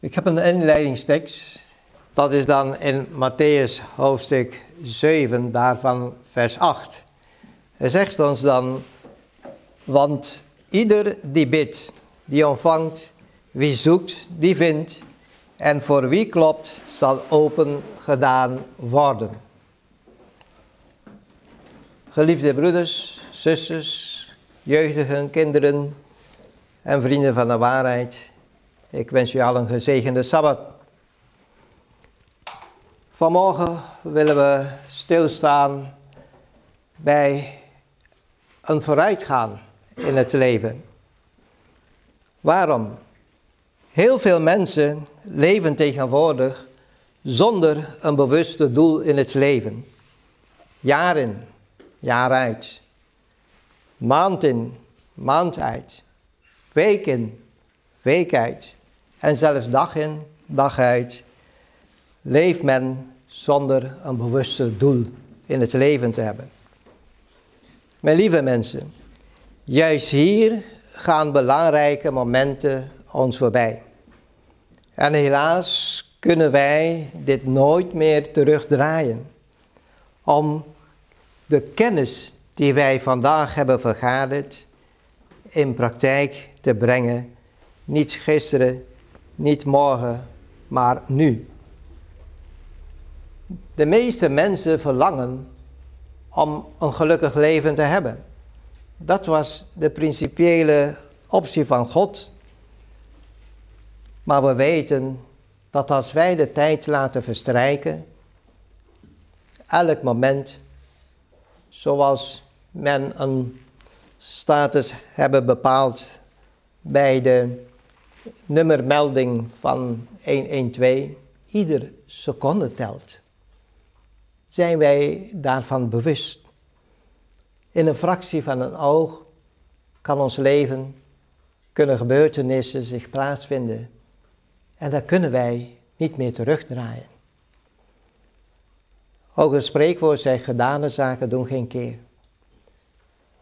Ik heb een inleidingstekst. Dat is dan in Matthäus hoofdstuk 7, daarvan vers 8. Hij zegt ons dan, want ieder die bidt, die ontvangt, wie zoekt, die vindt, en voor wie klopt, zal open gedaan worden. Geliefde broeders, zusters, jeugdigen, kinderen en vrienden van de waarheid, ik wens u allen een gezegende Sabbat. Vanmorgen willen we stilstaan bij een vooruitgaan in het leven. Waarom? Heel veel mensen leven tegenwoordig zonder een bewuste doel in het leven. Jaar in, jaar uit. Maand in, maand uit. Week in, week uit. En zelfs dag in, dag uit. Leeft men zonder een bewuste doel in het leven te hebben. Mijn lieve mensen, juist hier gaan belangrijke momenten ons voorbij. En helaas kunnen wij dit nooit meer terugdraaien. Om de kennis die wij vandaag hebben vergaderd in praktijk te brengen. Niet gisteren, niet morgen, maar nu. De meeste mensen verlangen om een gelukkig leven te hebben. Dat was de principiële optie van God. Maar we weten dat als wij de tijd laten verstrijken, elk moment, zoals men een status hebben bepaald bij de nummermelding van 112, ieder seconde telt. Zijn wij daarvan bewust? In een fractie van een oog kan ons leven, kunnen gebeurtenissen zich plaatsvinden en dan kunnen wij niet meer terugdraaien. Ook een spreekwoord zegt, gedane zaken doen geen keer.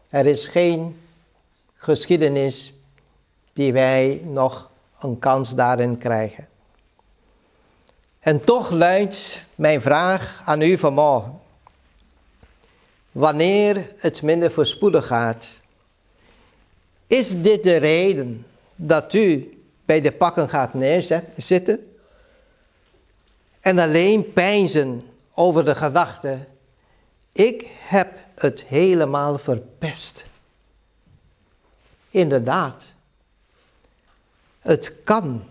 Er is geen geschiedenis die wij nog een kans daarin krijgen. En toch luidt mijn vraag aan u vanmorgen. Wanneer het minder voorspoedig gaat, is dit de reden dat u bij de pakken gaat neerzitten en alleen pijnzen over de gedachte, ik heb het helemaal verpest. Inderdaad, het kan.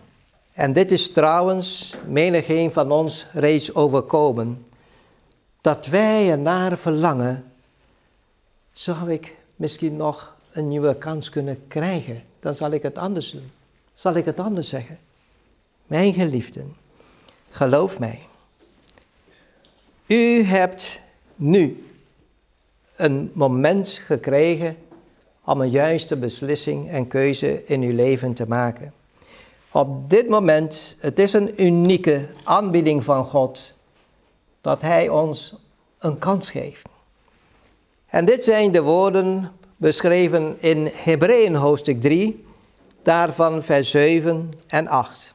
En dit is trouwens menigeen van ons reeds overkomen. Dat wij ernaar verlangen, zou ik misschien nog een nieuwe kans kunnen krijgen. Dan zal ik het anders doen zal ik het anders zeggen. Mijn geliefden, geloof mij. U hebt nu een moment gekregen om een juiste beslissing en keuze in uw leven te maken. Op dit moment, het is een unieke aanbieding van God dat Hij ons een kans geeft. En dit zijn de woorden beschreven in Hebreeën hoofdstuk 3, daarvan vers 7 en 8.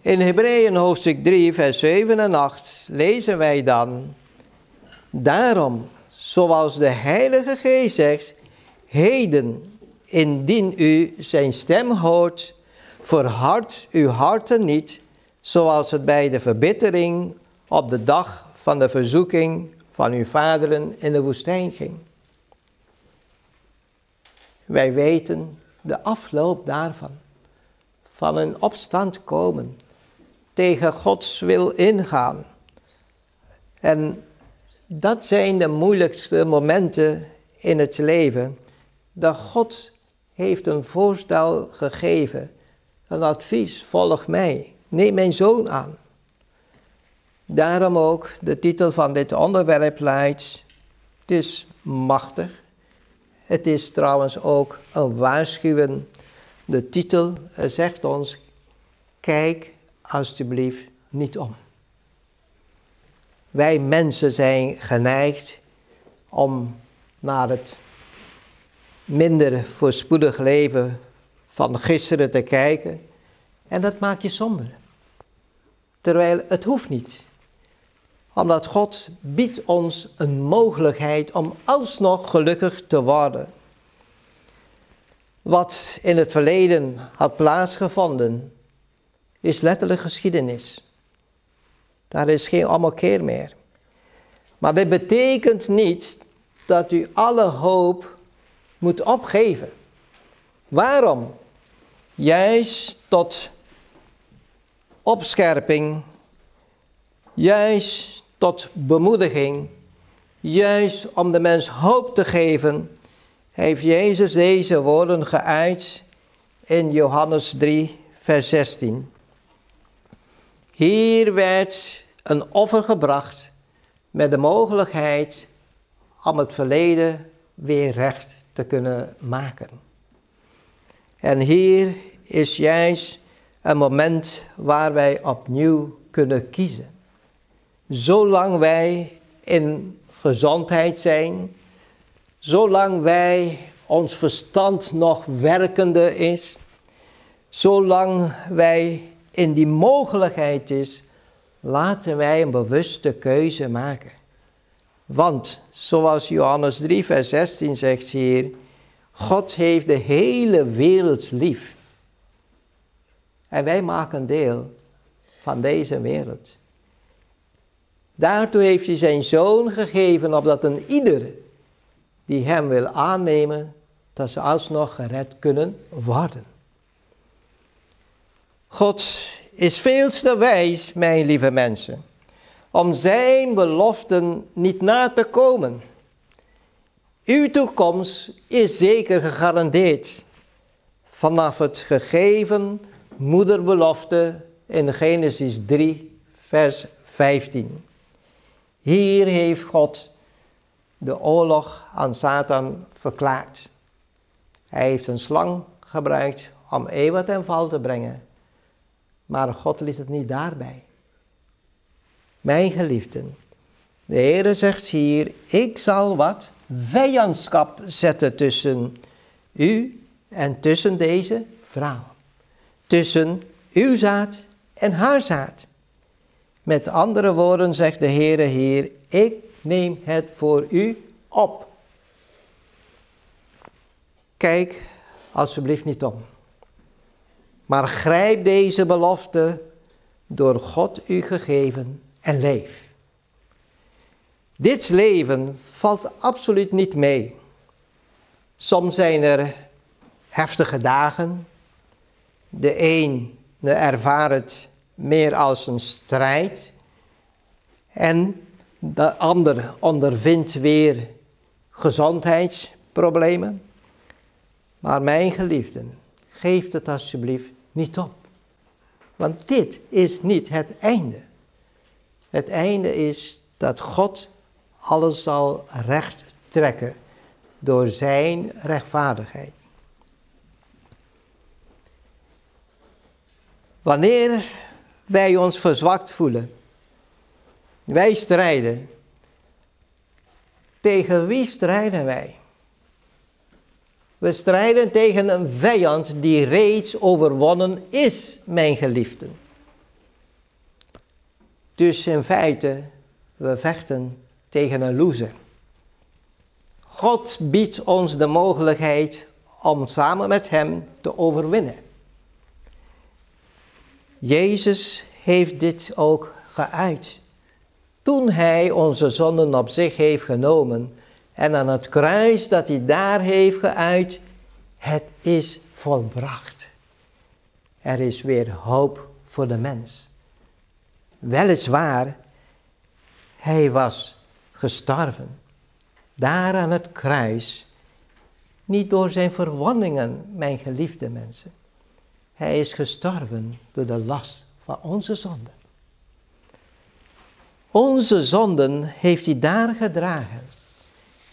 In Hebreeën hoofdstuk 3, vers 7 en 8 lezen wij dan, Daarom, zoals de Heilige Geest zegt, heden, indien u zijn stem hoort, verhard uw harten niet, zoals het bij de verbittering op de dag van de verzoeking van uw vaderen in de woestijn ging. Wij weten de afloop daarvan. Van een opstand komen. Tegen Gods wil ingaan. En dat zijn de moeilijkste momenten in het leven. Dat God heeft een voorstel gegeven. Een advies, volg mij. Neem mijn zoon aan. Daarom ook de titel van dit onderwerp luidt, het is machtig het is trouwens ook een waarschuwing. De titel zegt ons, kijk alstublieft niet om. Wij mensen zijn geneigd om naar het minder voorspoedig leven van gisteren te kijken En dat maakt je somber. Terwijl het hoeft niet. Omdat God biedt ons een mogelijkheid om alsnog gelukkig te worden. Wat in het verleden had plaatsgevonden, is letterlijk geschiedenis. Daar is geen ommekeer meer. Maar dit betekent niet dat u alle hoop moet opgeven. Waarom? Juist tot opscherping, juist tot bemoediging, juist om de mens hoop te geven, heeft Jezus deze woorden geuit in Johannes 3, vers 16. Hier werd een offer gebracht met de mogelijkheid om het verleden weer recht te kunnen maken. En hier is juist een moment waar wij opnieuw kunnen kiezen. Zolang wij in gezondheid zijn, zolang wij ons verstand nog werkende is, zolang wij in die mogelijkheid is, laten wij een bewuste keuze maken. Want, zoals Johannes 3, vers 16 zegt hier, God heeft de hele wereld lief. En wij maken deel van deze wereld. Daartoe heeft hij zijn zoon gegeven, opdat een ieder die hem wil aannemen, dat ze alsnog gered kunnen worden. God is veel te wijs, mijn lieve mensen, om zijn beloften niet na te komen. Uw toekomst is zeker gegarandeerd vanaf het gegeven moederbelofte in Genesis 3, vers 15. Hier heeft God de oorlog aan Satan verklaard. Hij heeft een slang gebruikt om Eva ten val te brengen. Maar God liet het niet daarbij. Mijn geliefden, de Heer zegt hier, ik zal wat vijandschap zetten tussen u en tussen deze vrouw. Tussen uw zaad en haar zaad. Met andere woorden zegt de Heere hier, ik neem het voor u op. Kijk alsjeblieft niet om. Maar grijp deze belofte door God u gegeven en leef. Dit leven valt absoluut niet mee. Soms zijn er heftige dagen. De een ervaart het meer als een strijd. En de ander ondervindt weer gezondheidsproblemen. Maar mijn geliefden, geef het alsjeblieft niet op. Want dit is niet het einde. Het einde is dat God alles zal recht trekken door zijn rechtvaardigheid. Wanneer wij ons verzwakt voelen, wij strijden. Tegen wie strijden wij? We strijden tegen een vijand die reeds overwonnen is, mijn geliefden. Dus in feite, we vechten tegen een loser. God biedt ons de mogelijkheid om samen met Hem te overwinnen. Jezus heeft dit ook geuit. Toen Hij onze zonden op zich heeft genomen en aan het kruis dat Hij daar heeft geuit, het is volbracht. Er is weer hoop voor de mens. Weliswaar, Hij was gestorven. Daar aan het kruis. Niet door zijn verwondingen, mijn geliefde mensen. Hij is gestorven door de last van onze zonden. Onze zonden heeft hij daar gedragen.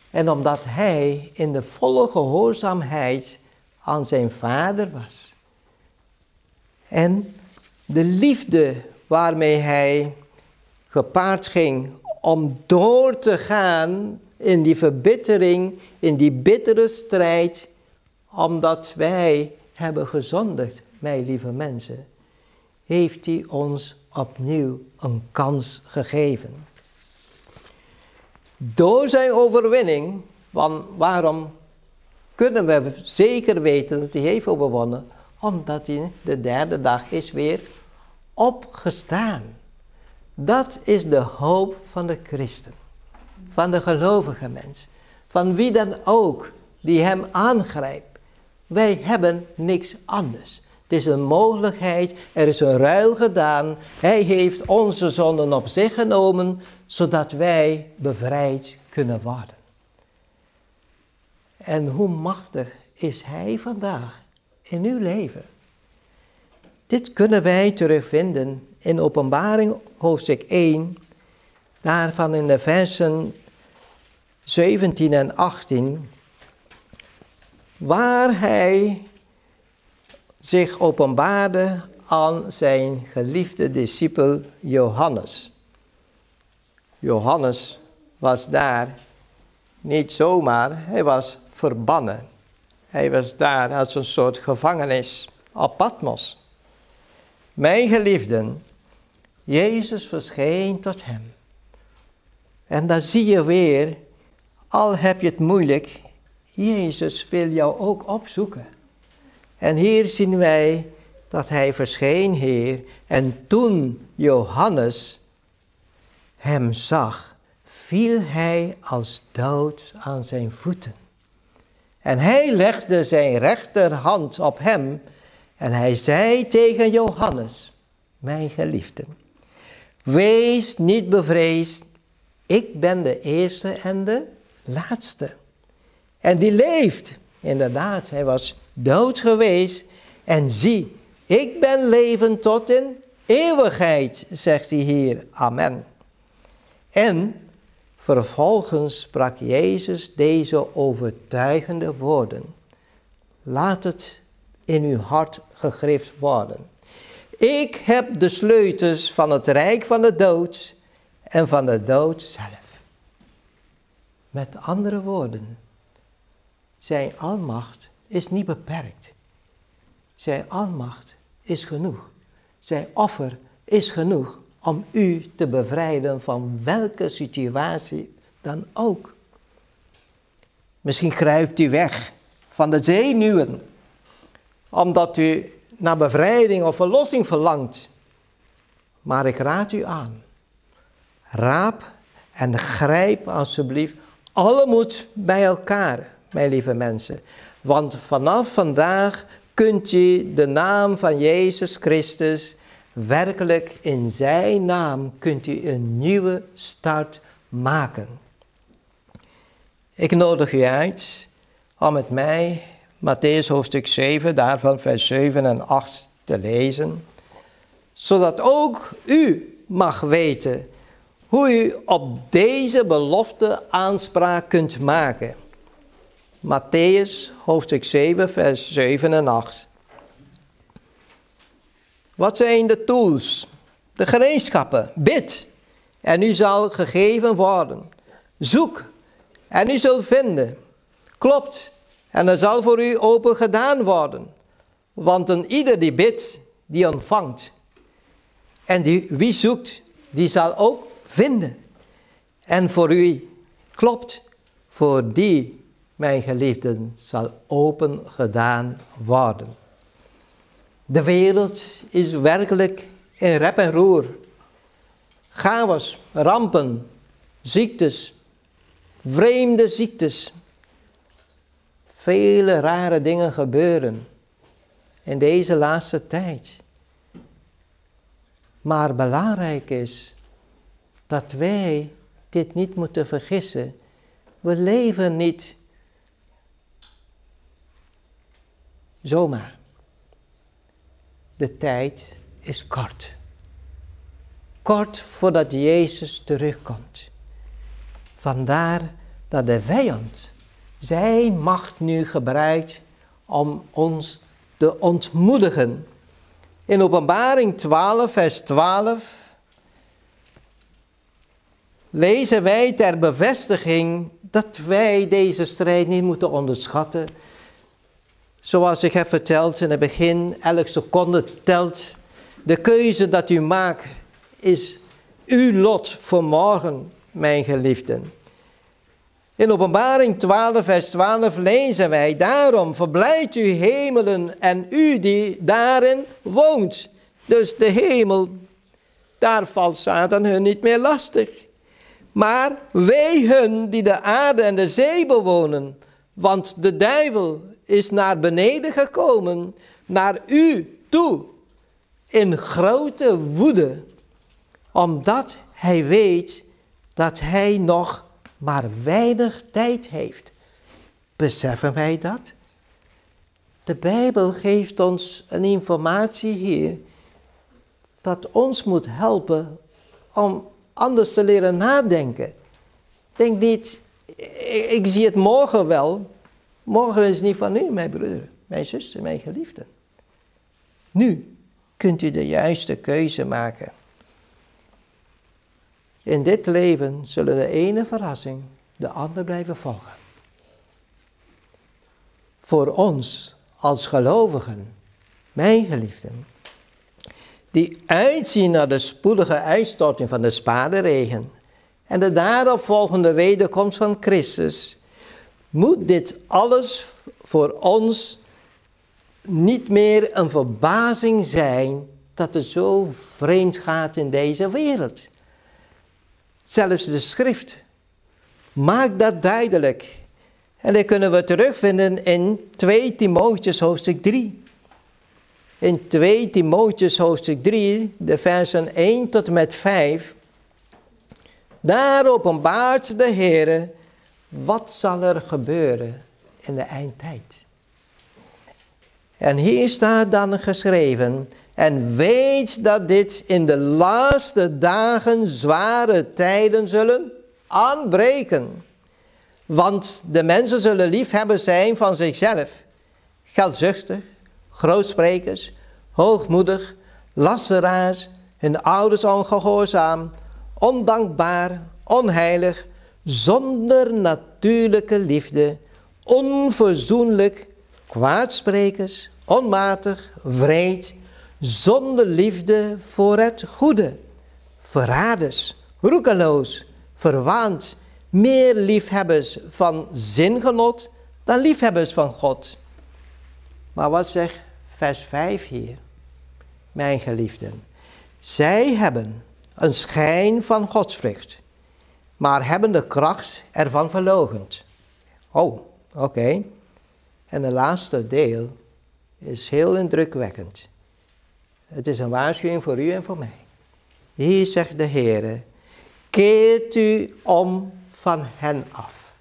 En omdat hij in de volle gehoorzaamheid aan zijn vader was. En de liefde waarmee hij gepaard ging om door te gaan in die verbittering, in die bittere strijd, omdat wij hebben gezondigd, mijn lieve mensen. heeft hij ons opnieuw een kans gegeven. Door zijn overwinning, want waarom kunnen we zeker weten dat hij heeft overwonnen? Omdat hij de derde dag is weer opgestaan. Dat is de hoop van de christen, van de gelovige mens, van wie dan ook die hem aangrijpt. Wij hebben niks anders. Het is een mogelijkheid, er is een ruil gedaan. Hij heeft onze zonden op zich genomen, zodat wij bevrijd kunnen worden. En hoe machtig is Hij vandaag in uw leven? Dit kunnen wij terugvinden in Openbaring hoofdstuk 1, daarvan in de versen 17 en 18, waar Hij zich openbaarde aan zijn geliefde discipel Johannes. Johannes was daar niet zomaar, hij was verbannen. Hij was daar als een soort gevangenis op Patmos. Mijn geliefden, Jezus verscheen tot hem. En dan zie je weer, al heb je het moeilijk, Jezus wil jou ook opzoeken. En hier zien wij dat hij verscheen, Heer. En toen Johannes hem zag, viel hij als dood aan zijn voeten. En hij legde zijn rechterhand op hem en hij zei tegen Johannes, mijn geliefde, wees niet bevreesd, ik ben de eerste en de laatste. En die leeft. Inderdaad, hij was dood geweest. En zie, ik ben leven tot in eeuwigheid, zegt hij hier. Amen. En vervolgens sprak Jezus deze overtuigende woorden. Laat het in uw hart gegrift worden. Ik heb de sleutels van het rijk van de dood en van de dood zelf. Met andere woorden, zijn almacht is niet beperkt. Zijn almacht is genoeg. Zijn offer is genoeg om u te bevrijden van welke situatie dan ook. Misschien kruipt u weg van de zenuwen, omdat u naar bevrijding of verlossing verlangt. Maar ik raad u aan, raap en grijp alsjeblieft alle moed bij elkaar, mijn lieve mensen. Want vanaf vandaag kunt u de naam van Jezus Christus werkelijk in zijn naam kunt u een nieuwe start maken. Ik nodig u uit om met mij Matthäus hoofdstuk 7, daarvan vers 7 en 8 te lezen, zodat ook u mag weten hoe u op deze belofte aanspraak kunt maken. Matthäus hoofdstuk 7, vers 7 en 8. Wat zijn de tools? De gereedschappen. Bid en u zal gegeven worden. Zoek en u zult vinden. Klopt en er zal voor u open gedaan worden. Want een ieder die bidt, die ontvangt. En die, wie zoekt, die zal ook vinden. En voor u klopt, voor die mijn geliefden, zal open gedaan worden. De wereld is werkelijk in rep en roer. Chaos, rampen, ziektes, vreemde ziektes. Vele rare dingen gebeuren in deze laatste tijd. Maar belangrijk is dat wij dit niet moeten vergissen. We leven niet zomaar. De tijd is kort. Kort voordat Jezus terugkomt. Vandaar dat de vijand zijn macht nu gebruikt om ons te ontmoedigen. In Openbaring 12, vers 12 lezen wij ter bevestiging dat wij deze strijd niet moeten onderschatten, Zoals ik heb verteld in het begin, elke seconde telt. De keuze dat u maakt is uw lot voor morgen, mijn geliefden. In openbaring 12, vers 12 lezen wij, daarom verblijft u hemelen en u die daarin woont. Dus de hemel, daar valt Satan hun niet meer lastig. Maar wij hun die de aarde en de zee bewonen, want de duivel is naar beneden gekomen, naar u toe, in grote woede, omdat hij weet dat hij nog maar weinig tijd heeft. Beseffen wij dat? De Bijbel geeft ons een informatie hier dat ons moet helpen om anders te leren nadenken. Denk niet, ik, zie het morgen wel. Morgen is niet van u, mijn broer, mijn zuster, mijn geliefde. Nu kunt u de juiste keuze maken. In dit leven zullen de ene verrassing de ander blijven volgen. Voor ons als gelovigen, mijn geliefden, die uitzien naar de spoedige uitstorting van de spaderregen en de daaropvolgende wederkomst van Christus, moet dit alles voor ons niet meer een verbazing zijn dat het zo vreemd gaat in deze wereld. Zelfs de schrift maakt dat duidelijk. En dat kunnen we terugvinden in 2 Timotheus hoofdstuk 3. In 2 Timotheus hoofdstuk 3, de versen 1 tot en met 5. Daar openbaart de Heer wat zal er gebeuren in de eindtijd. En hier staat dan geschreven, en weet dat dit in de laatste dagen zware tijden zullen aanbreken. Want de mensen zullen liefhebber zijn van zichzelf, geldzuchtig, grootsprekers, hoogmoedig, lasteraars, hun ouders ongehoorzaam, ondankbaar, onheilig, zonder natuurlijke liefde, onverzoenlijk, kwaadsprekers, onmatig, vreed, zonder liefde voor het goede, verraders, roekeloos, verwaand, meer liefhebbers van zingenot dan liefhebbers van God. Maar wat zegt vers 5 hier? Mijn geliefden, zij hebben een schijn van godsvrucht, maar hebben de kracht ervan verlogend. Oh, oké. En het laatste deel is heel indrukwekkend. Het is een waarschuwing voor u en voor mij. Hier zegt de Heer, keert u om van hen af.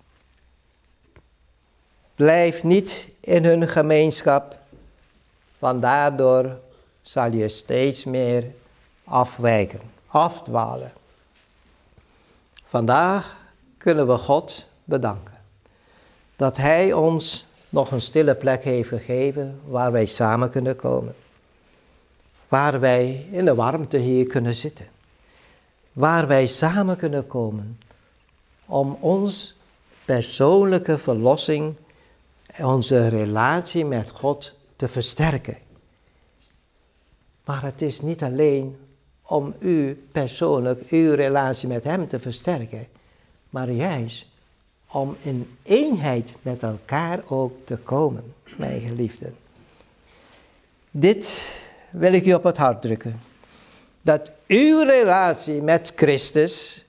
Blijf niet in hun gemeenschap, want daardoor zal je steeds meer afwijken, afdwalen. Vandaag kunnen we God bedanken dat Hij ons nog een stille plek heeft gegeven waar wij samen kunnen komen. Waar wij in de warmte hier kunnen zitten. Waar wij samen kunnen komen om ons persoonlijke verlossing, onze relatie met God te versterken. Maar het is niet alleen om u persoonlijk, uw relatie met Hem te versterken, maar juist om in eenheid met elkaar ook te komen, mijn geliefden. Dit wil ik u op het hart drukken. Dat uw relatie met Christus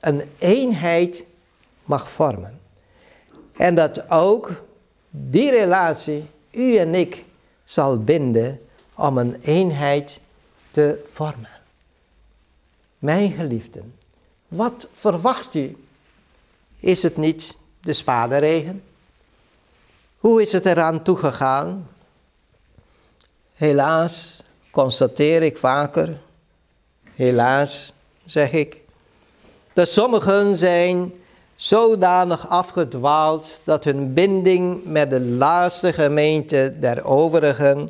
een eenheid mag vormen. En dat ook die relatie u en ik zal binden om een eenheid te vormen. Mijn geliefden, wat verwacht u? Is het niet de spaderregen? Hoe is het eraan toegegaan? Helaas constateer ik vaker, helaas zeg ik, dat sommigen zijn zodanig afgedwaald dat hun binding met de laatste gemeente der overigen,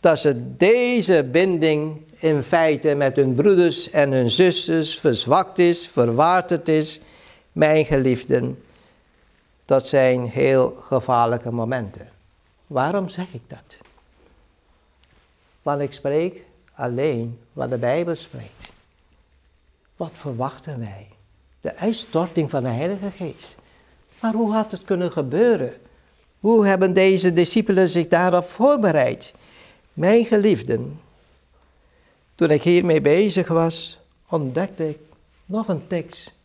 dat ze deze binding in feite met hun broeders en hun zusters verzwakt is, verwaterd is, mijn geliefden. Dat zijn heel gevaarlijke momenten. Waarom zeg ik dat? Want ik spreek alleen wat de Bijbel spreekt. Wat verwachten wij? De uitstorting van de Heilige Geest. Maar hoe had het kunnen gebeuren? Hoe hebben deze discipelen zich daarop voorbereid? Mijn geliefden, toen ik hiermee bezig was, ontdekte ik nog een tekst.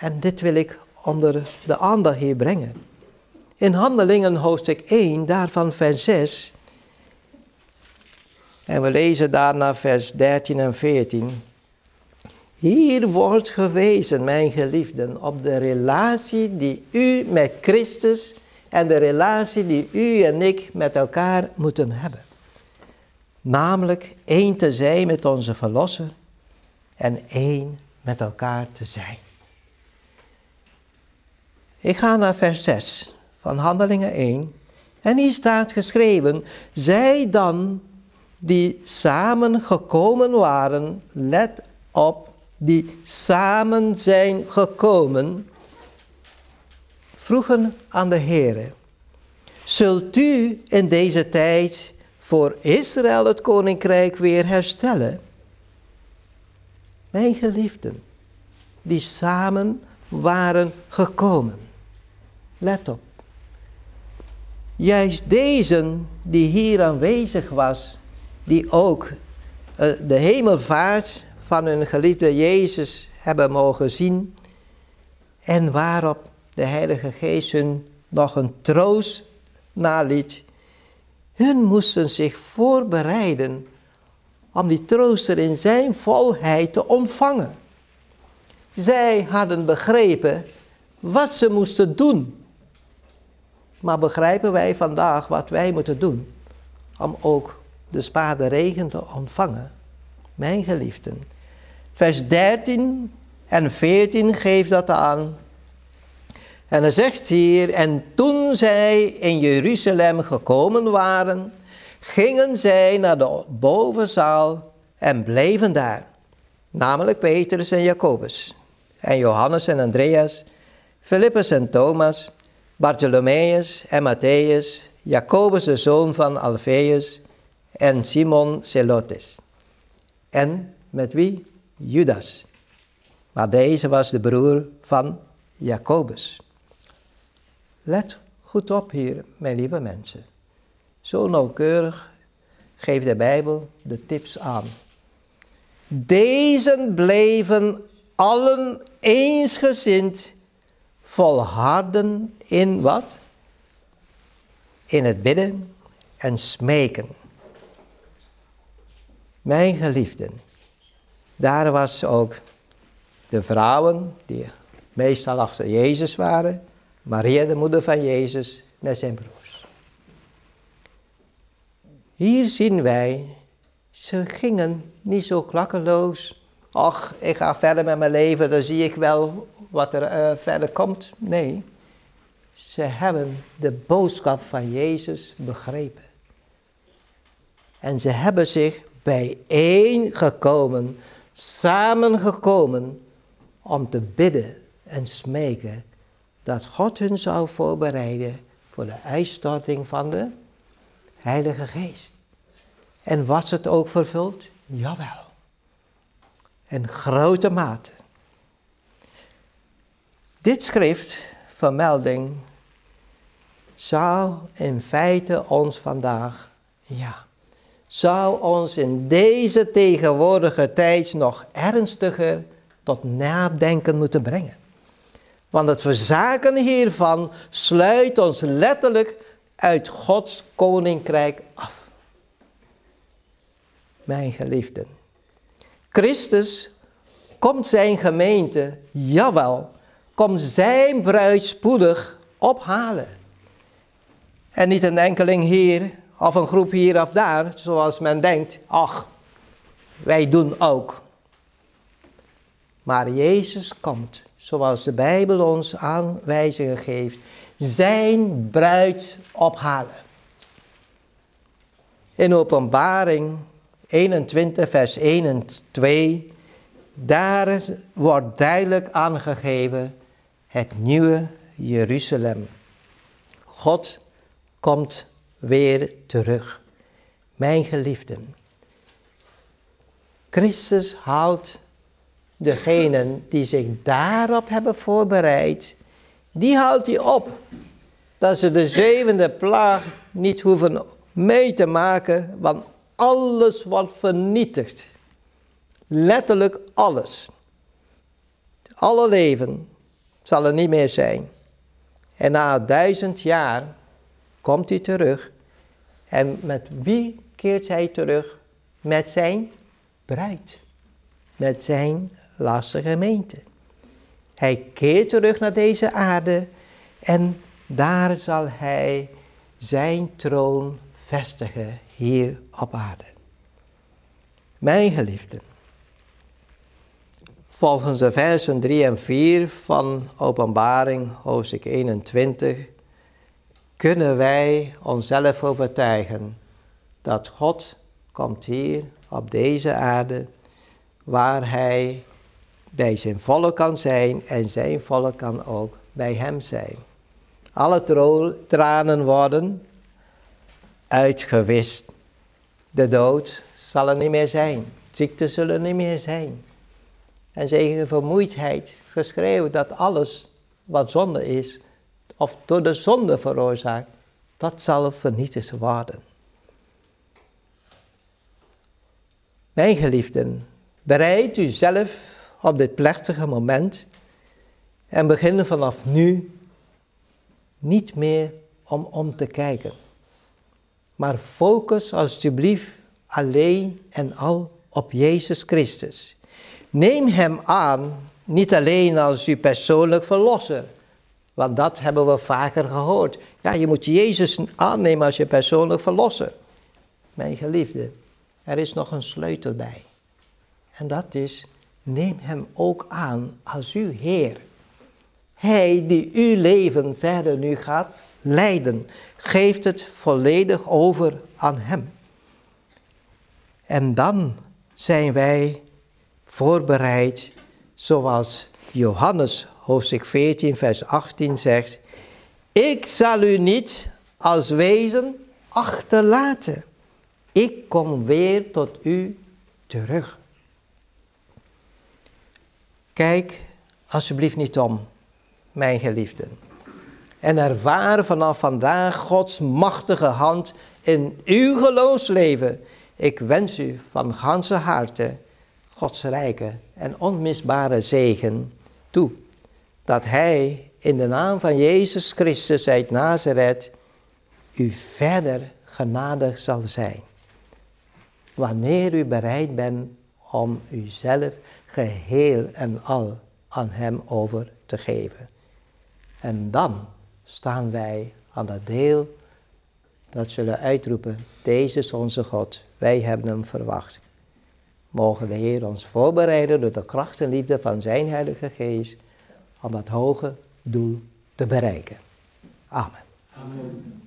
En dit wil ik onder de aandacht hier brengen. In Handelingen hoofdstuk 1, daarvan vers 6. En we lezen daarna vers 13 en 14. Hier wordt gewezen, mijn geliefden, op de relatie die u met Christus en de relatie die u en ik met elkaar moeten hebben. Namelijk één te zijn met onze Verlosser en één met elkaar te zijn. Ik ga naar vers 6 van Handelingen 1. En hier staat geschreven, zij dan die samen gekomen waren, let op, die samen zijn gekomen, vroegen aan de Heere, zult u in deze tijd voor Israël het koninkrijk weer herstellen? Mijn geliefden, die samen waren gekomen. Let op. Juist deze die hier aanwezig was, die ook uh, de hemelvaart van hun geliefde Jezus hebben mogen zien en waarop de Heilige Geest hun nog een troost naliet. Hun moesten zich voorbereiden om die trooster in zijn volheid te ontvangen. Zij hadden begrepen wat ze moesten doen. Maar begrijpen wij vandaag wat wij moeten doen om ook de spade regen te ontvangen? Mijn geliefden. Vers 13 en 14 geeft dat aan. En hij zegt hier, en toen zij in Jeruzalem gekomen waren, gingen zij naar de bovenzaal en bleven daar. Namelijk Petrus en Jacobus, en Johannes en Andreas, Philippus en Thomas, Bartholomeus en Matthäus, Jacobus de zoon van Alfeus en Simon Zelotes. En met wie? Judas. Maar deze was de broer van Jacobus. Let goed op hier, mijn lieve mensen. Zo nauwkeurig geeft de Bijbel de tips aan. Deze bleven allen eensgezind volharden in wat? In het bidden en smeken. Mijn geliefden, daar was ook de vrouwen die meestal achter Jezus waren, Maria de moeder van Jezus met zijn broers. Hier zien wij, ze gingen niet zo klakkeloos. Ach, ik ga verder met mijn leven, dan zie ik wel wat er uh, verder komt. Nee, ze hebben de boodschap van Jezus begrepen. En ze hebben zich bijeengekomen, samengekomen om te bidden en smeken dat God hun zou voorbereiden voor de uitstorting van de Heilige Geest. En was het ook vervuld? Jawel. In grote mate. Dit schrift, vermelding, zou in feite ons vandaag, ja, zou ons in deze tegenwoordige tijd nog ernstiger tot nadenken moeten brengen. Want het verzaken hiervan sluit ons letterlijk uit Gods koninkrijk af. Mijn geliefden, Christus komt zijn gemeente, jawel, komt zijn bruid spoedig ophalen. En niet een enkeling hier of een groep hier of daar, zoals men denkt, ach, wij doen ook. Maar Jezus komt, zoals de Bijbel ons aanwijzingen geeft, zijn bruid ophalen. In openbaring 21, vers 1 en 2, daar wordt duidelijk aangegeven het nieuwe Jeruzalem. God komt weer terug. Mijn geliefden, Christus haalt degenen die zich daarop hebben voorbereid, die haalt hij op. Dat ze de zevende plaag niet hoeven mee te maken, want alles wordt vernietigd. Letterlijk alles. Alle leven zal er niet meer zijn. En na duizend jaar komt hij terug. En met wie keert hij terug? Met zijn bruid. Met zijn laatste gemeente. Hij keert terug naar deze aarde en daar zal hij zijn troon vestigen hier op aarde. Mijn geliefden, volgens de versen 3 en 4 van Openbaring, hoofdstuk 21, kunnen wij onszelf overtuigen dat God komt hier op deze aarde, waar Hij bij zijn volk kan zijn en zijn volk kan ook bij Hem zijn. Alle tranen worden uitgewist. De dood zal er niet meer zijn. Ziekte zullen er niet meer zijn. En tegen vermoeidheid, geschreeuw dat alles wat zonde is, of door de zonde veroorzaakt, dat zal vernietigd worden. Mijn geliefden, bereid u zelf op dit plechtige moment en begin vanaf nu niet meer om om te kijken. Maar focus alsjeblieft alleen en al op Jezus Christus. Neem Hem aan, niet alleen als uw persoonlijk verlosser. Want dat hebben we vaker gehoord. Ja, je moet Jezus aannemen als je persoonlijk verlosser. Mijn geliefde, er is nog een sleutel bij. En dat is, neem Hem ook aan als uw Heer. Hij die uw leven verder nu gaat leiden, geeft het volledig over aan Hem. En dan zijn wij voorbereid, zoals Johannes hoofdstuk 14, vers 18 zegt: Ik zal u niet als wezen achterlaten. Ik kom weer tot u terug. Kijk alsjeblieft niet om, mijn geliefden. En ervaar vanaf vandaag Gods machtige hand in uw geloofsleven. Ik wens u van ganse harte Gods rijke en onmisbare zegen toe. Dat Hij in de naam van Jezus Christus uit Nazareth u verder genadig zal zijn. Wanneer u bereid bent om uzelf geheel en al aan Hem over te geven. En dan staan wij aan dat deel dat zullen uitroepen, deze is onze God, wij hebben Hem verwacht. Mogen de Heer ons voorbereiden door de kracht en liefde van Zijn Heilige Geest om dat hoge doel te bereiken. Amen. Amen.